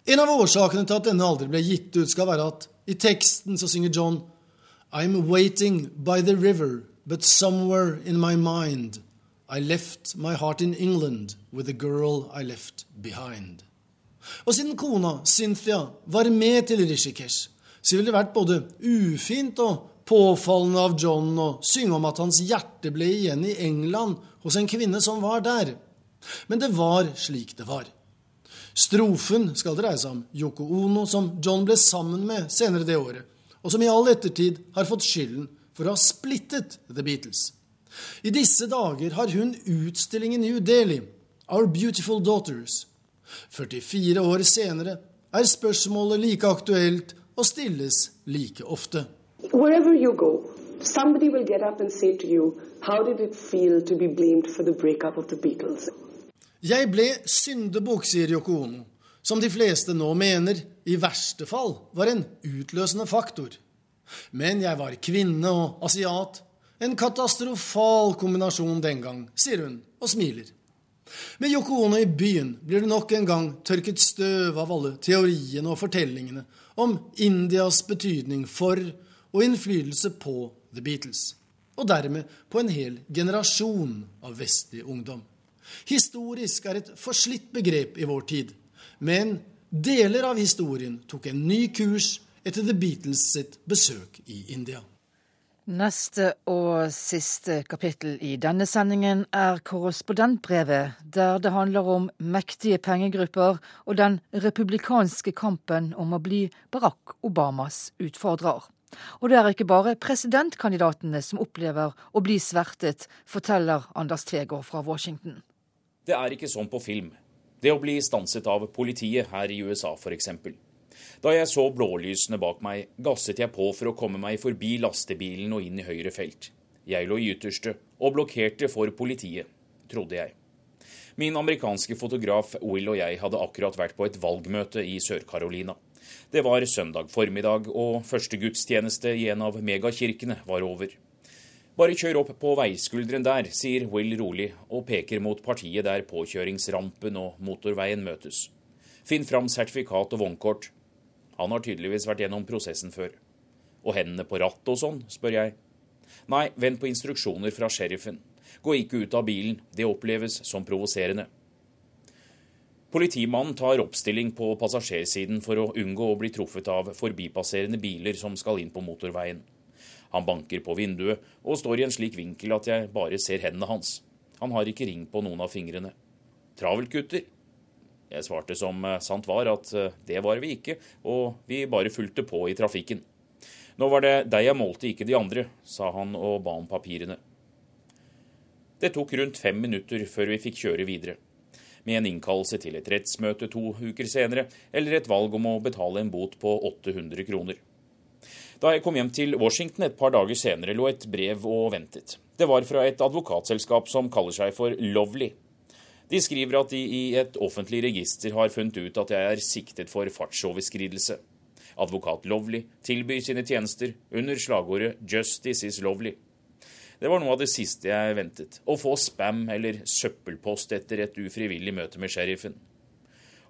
En av årsakene til at denne aldri ble gitt ut, skal være at i teksten så synger John I'm waiting by the river, but somewhere in my mind I left my heart in England with the girl I left behind. Og siden kona, Cynthia, var med til Rishikesh, så ville det vært både ufint og påfallende av John å synge om at hans hjerte ble igjen i England hos en kvinne som var der. Men det var slik det var. Strofen skal dreie seg om Yoko Ono, som John ble sammen med senere det året, og som i all ettertid har fått skylden for å ha splittet The Beatles. I disse dager har hun utstilling i New Delhi, Our Beautiful Daughters. 44 år senere er spørsmålet like aktuelt og stilles like ofte. Wherever you go, somebody will get up and say to you, How did it feel to be blamed for the breakup of the Beatles? Jeg ble syndebukk, sier Yoko Ono, som de fleste nå mener i verste fall var en utløsende faktor. Men jeg var kvinne og asiat. En katastrofal kombinasjon den gang, sier hun og smiler. Med Yoko Ono i byen blir det nok en gang tørket støv av alle teoriene og fortellingene om Indias betydning for og innflytelse på The Beatles, og dermed på en hel generasjon av vestlig ungdom. Historisk er et forslitt begrep i vår tid, men deler av historien tok en ny kurs etter The Beatles sitt besøk i India. Neste og siste kapittel i denne sendingen er korrespondentbrevet, der det handler om mektige pengegrupper og den republikanske kampen om å bli Barack Obamas utfordrer. Og det er ikke bare presidentkandidatene som opplever å bli svertet, forteller Anders Tvegård fra Washington. Det er ikke sånn på film. Det å bli stanset av politiet her i USA f.eks. Da jeg så blålysene bak meg, gasset jeg på for å komme meg forbi lastebilen og inn i høyre felt. Jeg lå i ytterste og blokkerte for politiet, trodde jeg. Min amerikanske fotograf Will og jeg hadde akkurat vært på et valgmøte i Sør-Carolina. Det var søndag formiddag, og første gudstjeneste i en av megakirkene var over. Bare kjør opp på veiskulderen der, sier Will rolig og peker mot partiet der påkjøringsrampen og motorveien møtes. Finn fram sertifikat og vognkort. Han har tydeligvis vært gjennom prosessen før. Og hendene på rattet og sånn, spør jeg. Nei, vent på instruksjoner fra sheriffen. Gå ikke ut av bilen, det oppleves som provoserende. Politimannen tar oppstilling på passasjersiden for å unngå å bli truffet av forbipasserende biler som skal inn på motorveien. Han banker på vinduet og står i en slik vinkel at jeg bare ser hendene hans. Han har ikke ring på noen av fingrene. Travelt, gutter? Jeg svarte som eh, sant var at eh, det var vi ikke, og vi bare fulgte på i trafikken. Nå var det deg jeg målte, ikke de andre, sa han og ba om papirene. Det tok rundt fem minutter før vi fikk kjøre videre. Med en innkallelse til et rettsmøte to uker senere, eller et valg om å betale en bot på 800 kroner. Da jeg kom hjem til Washington et par dager senere, lå et brev og ventet. Det var fra et advokatselskap som kaller seg for Lovely. De skriver at de i et offentlig register har funnet ut at jeg er siktet for fartsoverskridelse. Advokat Lovely tilbyr sine tjenester under slagordet 'Justice is lovely'. Det var noe av det siste jeg ventet. Å få spam eller søppelpost etter et ufrivillig møte med sheriffen.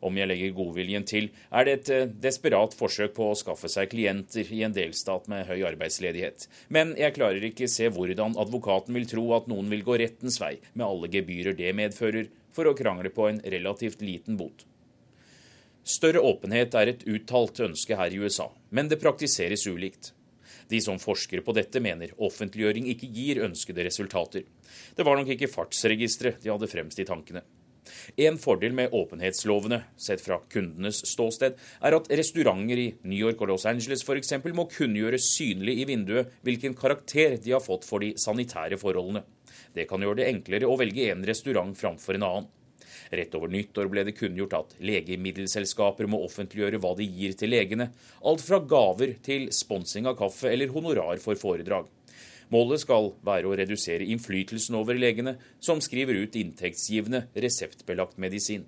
Om jeg legger godviljen til, er det et eh, desperat forsøk på å skaffe seg klienter i en delstat med høy arbeidsledighet. Men jeg klarer ikke se hvordan advokaten vil tro at noen vil gå rettens vei med alle gebyrer det medfører, for å krangle på en relativt liten bot. Større åpenhet er et uttalt ønske her i USA, men det praktiseres ulikt. De som forsker på dette, mener offentliggjøring ikke gir ønskede resultater. Det var nok ikke fartsregisteret de hadde fremst i tankene. En fordel med åpenhetslovene, sett fra kundenes ståsted, er at restauranter i New York og Los Angeles f.eks. må kunngjøre synlig i vinduet hvilken karakter de har fått for de sanitære forholdene. Det kan gjøre det enklere å velge en restaurant framfor en annen. Rett over nyttår ble det kunngjort at legemiddelselskaper må offentliggjøre hva de gir til legene. Alt fra gaver til sponsing av kaffe eller honorar for foredrag. Målet skal være å redusere innflytelsen over legene, som skriver ut inntektsgivende reseptbelagt medisin.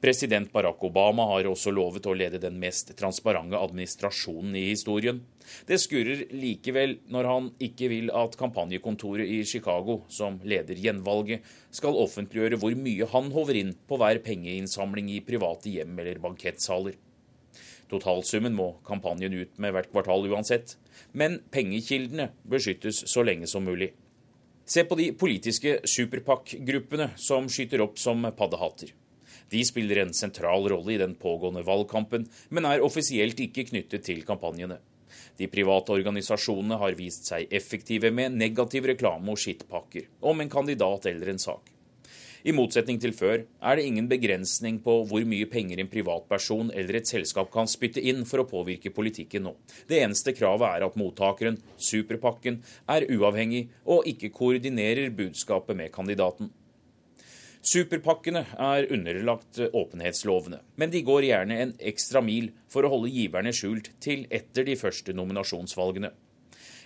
President Barack Obama har også lovet å lede den mest transparente administrasjonen i historien. Det skurrer likevel når han ikke vil at kampanjekontoret i Chicago, som leder gjenvalget, skal offentliggjøre hvor mye han håver inn på hver pengeinnsamling i private hjem eller bankettsaler. Totalsummen må kampanjen ut med hvert kvartal uansett, men pengekildene beskyttes så lenge som mulig. Se på de politiske superpakk-gruppene som skyter opp som paddehatter. De spiller en sentral rolle i den pågående valgkampen, men er offisielt ikke knyttet til kampanjene. De private organisasjonene har vist seg effektive med negativ reklame og skittpakker om en kandidat eller en sak. I motsetning til før er det ingen begrensning på hvor mye penger en privatperson eller et selskap kan spytte inn for å påvirke politikken nå. Det eneste kravet er at mottakeren, superpakken, er uavhengig og ikke koordinerer budskapet med kandidaten. Superpakkene er underlagt åpenhetslovene, men de går gjerne en ekstra mil for å holde giverne skjult til etter de første nominasjonsvalgene.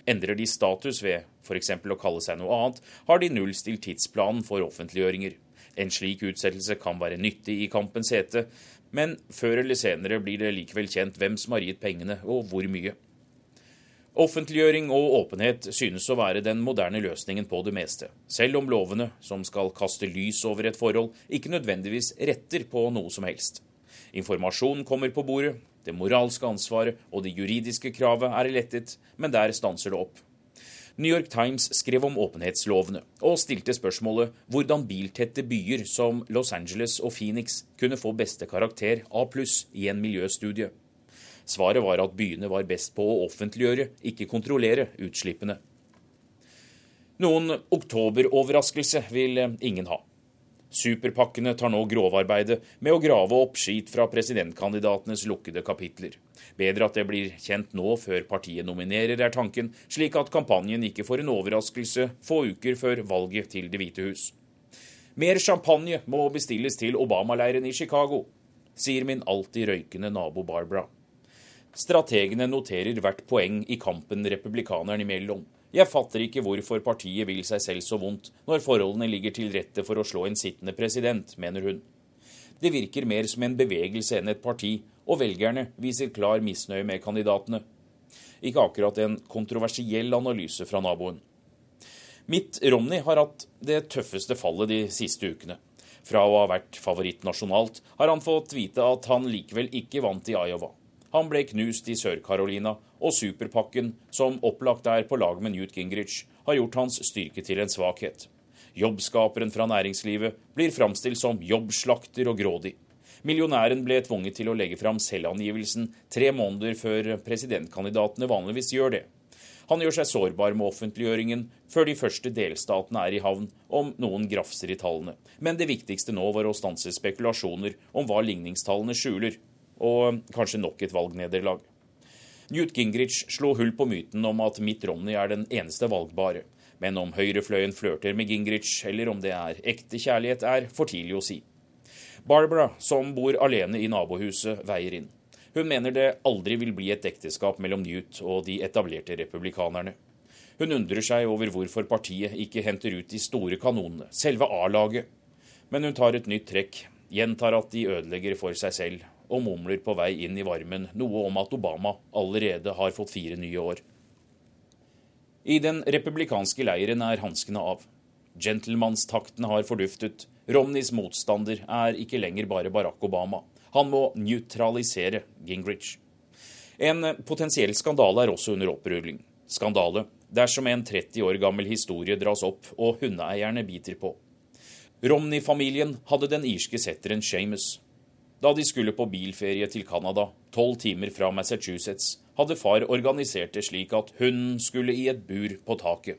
Endrer de status ved f.eks. å kalle seg noe annet, har de nullstilt tidsplanen for offentliggjøringer. En slik utsettelse kan være nyttig i kampens hete, men før eller senere blir det likevel kjent hvem som har gitt pengene, og hvor mye. Offentliggjøring og åpenhet synes å være den moderne løsningen på det meste, selv om lovene, som skal kaste lys over et forhold, ikke nødvendigvis retter på noe som helst. Informasjon kommer på bordet, det moralske ansvaret og det juridiske kravet er lettet, men der stanser det opp. New York Times skrev om åpenhetslovene, og stilte spørsmålet hvordan biltette byer som Los Angeles og Phoenix kunne få beste karakter A pluss i en miljøstudie. Svaret var at byene var best på å offentliggjøre, ikke kontrollere utslippene. Noen oktoberoverraskelse vil ingen ha. Superpakkene tar nå grovarbeidet med å grave opp skit fra presidentkandidatenes lukkede kapitler. Bedre at det blir kjent nå før partiet nominerer, er tanken, slik at kampanjen ikke får en overraskelse få uker før valget til Det hvite hus. Mer champagne må bestilles til Obama-leiren i Chicago, sier min alltid røykende nabo Barbara. Strategene noterer hvert poeng i kampen republikanerne imellom. Jeg fatter ikke hvorfor partiet vil seg selv så vondt, når forholdene ligger til rette for å slå en sittende president, mener hun. Det virker mer som en bevegelse enn et parti, og velgerne viser klar misnøye med kandidatene. Ikke akkurat en kontroversiell analyse fra naboen. Mitt Romney har hatt det tøffeste fallet de siste ukene. Fra å ha vært favoritt nasjonalt har han fått vite at han likevel ikke vant i Iowa. Han ble knust i Sør-Carolina, og superpakken, som opplagt er på lag med Newt Gingrich, har gjort hans styrke til en svakhet. Jobbskaperen fra næringslivet blir framstilt som jobbslakter og grådig. Millionæren ble tvunget til å legge fram selvangivelsen tre måneder før presidentkandidatene vanligvis gjør det. Han gjør seg sårbar med offentliggjøringen før de første delstatene er i havn, om noen grafser i tallene. Men det viktigste nå var å stanse spekulasjoner om hva ligningstallene skjuler, og kanskje nok et valgnederlag. Newt Gingrich slo hull på myten om at Mitt Romney er den eneste valgbare. Men om høyrefløyen flørter med Gingrich, eller om det er ekte kjærlighet, er for tidlig å si. Barbara, som bor alene i nabohuset, veier inn. Hun mener det aldri vil bli et ekteskap mellom Newt og de etablerte republikanerne. Hun undrer seg over hvorfor partiet ikke henter ut de store kanonene, selve A-laget. Men hun tar et nytt trekk, gjentar at de ødelegger for seg selv, og mumler på vei inn i varmen noe om at Obama allerede har fått fire nye år. I den republikanske leiren er hanskene av. Gentlemannstakten har forduftet. Romneys motstander er ikke lenger bare Barack Obama. Han må nøytralisere Gingrich. En potensiell skandale er også under opprulling. Skandale dersom en 30 år gammel historie dras opp og hundeeierne biter på. Romney-familien hadde den irske setteren Shamus, da de skulle på bilferie til Canada, tolv timer fra Massachusetts, hadde far organisert det slik at hunden skulle i et bur på taket.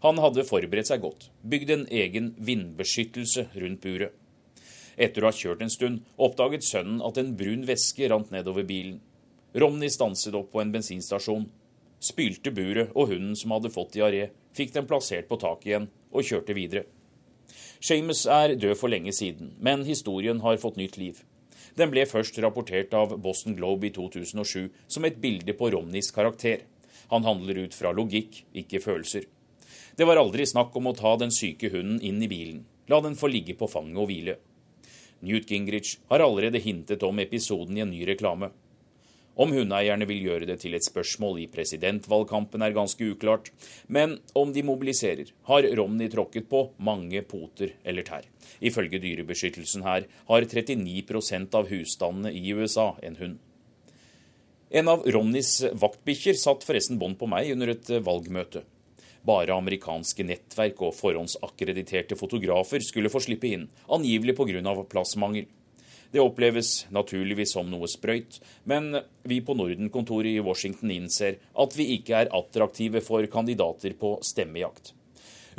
Han hadde forberedt seg godt, bygd en egen vindbeskyttelse rundt buret. Etter å ha kjørt en stund oppdaget sønnen at en brun væske rant nedover bilen. Romney stanset opp på en bensinstasjon, spylte buret, og hunden som hadde fått diaré, fikk den plassert på taket igjen og kjørte videre. Shames er død for lenge siden, men historien har fått nytt liv. Den ble først rapportert av Boston Globe i 2007 som et bilde på Romneys karakter. Han handler ut fra logikk, ikke følelser. Det var aldri snakk om å ta den syke hunden inn i bilen. La den få ligge på fanget og hvile. Newt Gingrich har allerede hintet om episoden i en ny reklame. Om hundeeierne vil gjøre det til et spørsmål i presidentvalgkampen er ganske uklart, men om de mobiliserer, har Romney tråkket på mange poter eller tær. Ifølge Dyrebeskyttelsen her har 39% av husstandene i USA en hund. En av Romneys vaktbikkjer satt forresten bånd på meg under et valgmøte. Bare amerikanske nettverk og forhåndsakkrediterte fotografer skulle få slippe inn, angivelig pga. plassmangel. Det oppleves naturligvis som noe sprøyt, men vi på Norden-kontoret i Washington innser at vi ikke er attraktive for kandidater på stemmejakt.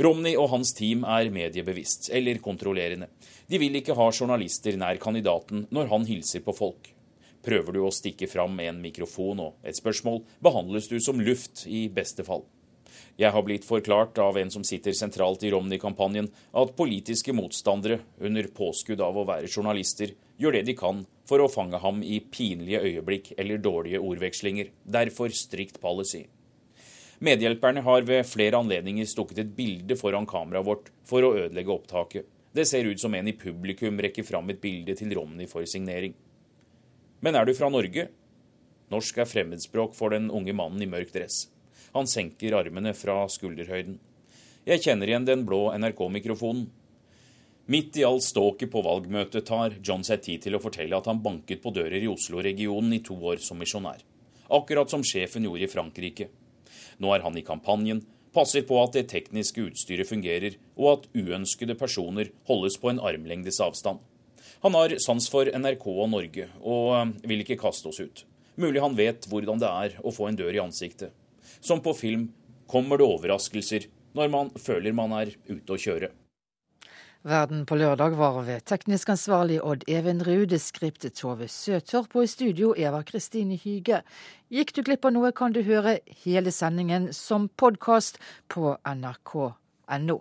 Romney og hans team er mediebevisst, eller kontrollerende. De vil ikke ha journalister nær kandidaten når han hilser på folk. Prøver du å stikke fram med en mikrofon og et spørsmål, behandles du som luft, i beste fall. Jeg har blitt forklart av en som sitter sentralt i Romney-kampanjen, at politiske motstandere, under påskudd av å være journalister, gjør det de kan for å fange ham i pinlige øyeblikk eller dårlige ordvekslinger. Derfor strikt policy. Medhjelperne har ved flere anledninger stukket et bilde foran kameraet vårt for å ødelegge opptaket. Det ser ut som en i publikum rekker fram et bilde til Romney for signering. Men er du fra Norge? Norsk er fremmedspråk for den unge mannen i mørk dress. Han senker armene fra skulderhøyden. Jeg kjenner igjen den blå NRK-mikrofonen. Midt i all ståket på valgmøtet tar John seg tid til å fortelle at han banket på dører i Oslo-regionen i to år som misjonær. Akkurat som sjefen gjorde i Frankrike. Nå er han i kampanjen, passer på at det tekniske utstyret fungerer, og at uønskede personer holdes på en armlengdes avstand. Han har sans for NRK og Norge, og eh, vil ikke kaste oss ut. Mulig han vet hvordan det er å få en dør i ansiktet. Som på film kommer det overraskelser når man føler man er ute å kjøre. Verden på lørdag var ved teknisk ansvarlig Odd Even Ruud, skript Tove Søtorp og i studio Eva Kristine Hyge. Gikk du glipp av noe, kan du høre hele sendingen som podkast på nrk.no.